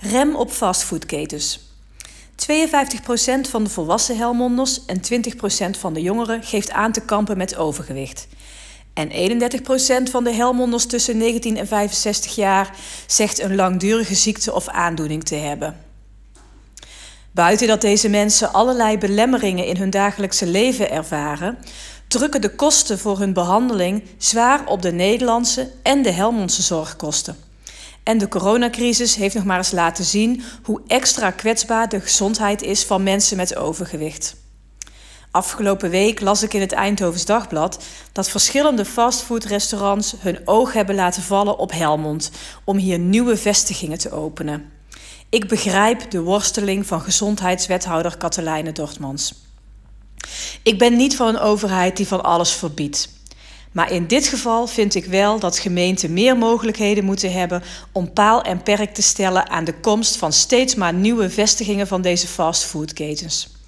Rem op fastfoodketens. 52% van de volwassen Helmonders en 20% van de jongeren geeft aan te kampen met overgewicht. En 31% van de Helmonders tussen 19 en 65 jaar zegt een langdurige ziekte of aandoening te hebben. Buiten dat deze mensen allerlei belemmeringen in hun dagelijkse leven ervaren, drukken de kosten voor hun behandeling zwaar op de Nederlandse en de Helmondse zorgkosten. En de coronacrisis heeft nog maar eens laten zien hoe extra kwetsbaar de gezondheid is van mensen met overgewicht. Afgelopen week las ik in het Eindhovens Dagblad dat verschillende fastfoodrestaurants hun oog hebben laten vallen op Helmond om hier nieuwe vestigingen te openen. Ik begrijp de worsteling van gezondheidswethouder Katelijne Dortmans. Ik ben niet van een overheid die van alles verbiedt. Maar in dit geval vind ik wel dat gemeenten meer mogelijkheden moeten hebben om paal en perk te stellen aan de komst van steeds maar nieuwe vestigingen van deze fastfoodketens.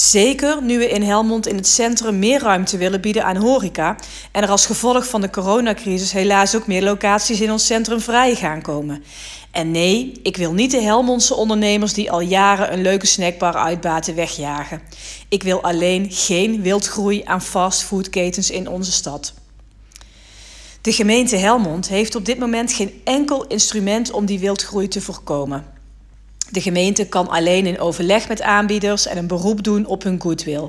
Zeker nu we in Helmond in het centrum meer ruimte willen bieden aan horeca en er als gevolg van de coronacrisis helaas ook meer locaties in ons centrum vrij gaan komen. En nee, ik wil niet de Helmondse ondernemers die al jaren een leuke snackbar uitbaten wegjagen. Ik wil alleen geen wildgroei aan fastfoodketens in onze stad. De gemeente Helmond heeft op dit moment geen enkel instrument om die wildgroei te voorkomen. De gemeente kan alleen in overleg met aanbieders en een beroep doen op hun goodwill.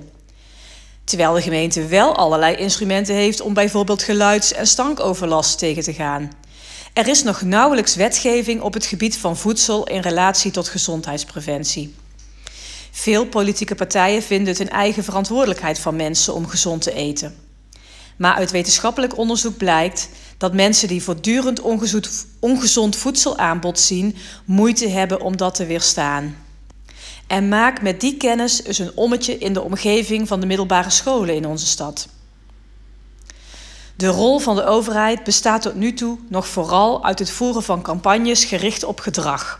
Terwijl de gemeente wel allerlei instrumenten heeft om bijvoorbeeld geluids- en stankoverlast tegen te gaan. Er is nog nauwelijks wetgeving op het gebied van voedsel in relatie tot gezondheidspreventie. Veel politieke partijen vinden het een eigen verantwoordelijkheid van mensen om gezond te eten. Maar uit wetenschappelijk onderzoek blijkt dat mensen die voortdurend ongezond, ongezond voedselaanbod zien, moeite hebben om dat te weerstaan. En maak met die kennis eens een ommetje in de omgeving van de middelbare scholen in onze stad. De rol van de overheid bestaat tot nu toe nog vooral uit het voeren van campagnes gericht op gedrag.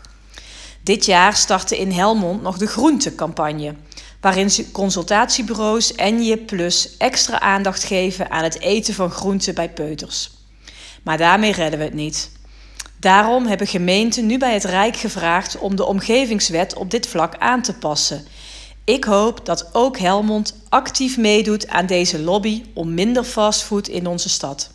Dit jaar startte in Helmond nog de groentecampagne, waarin consultatiebureaus en Je Plus extra aandacht geven aan het eten van groenten bij peuters. Maar daarmee redden we het niet. Daarom hebben gemeenten nu bij het Rijk gevraagd om de omgevingswet op dit vlak aan te passen. Ik hoop dat ook Helmond actief meedoet aan deze lobby om minder fastfood in onze stad.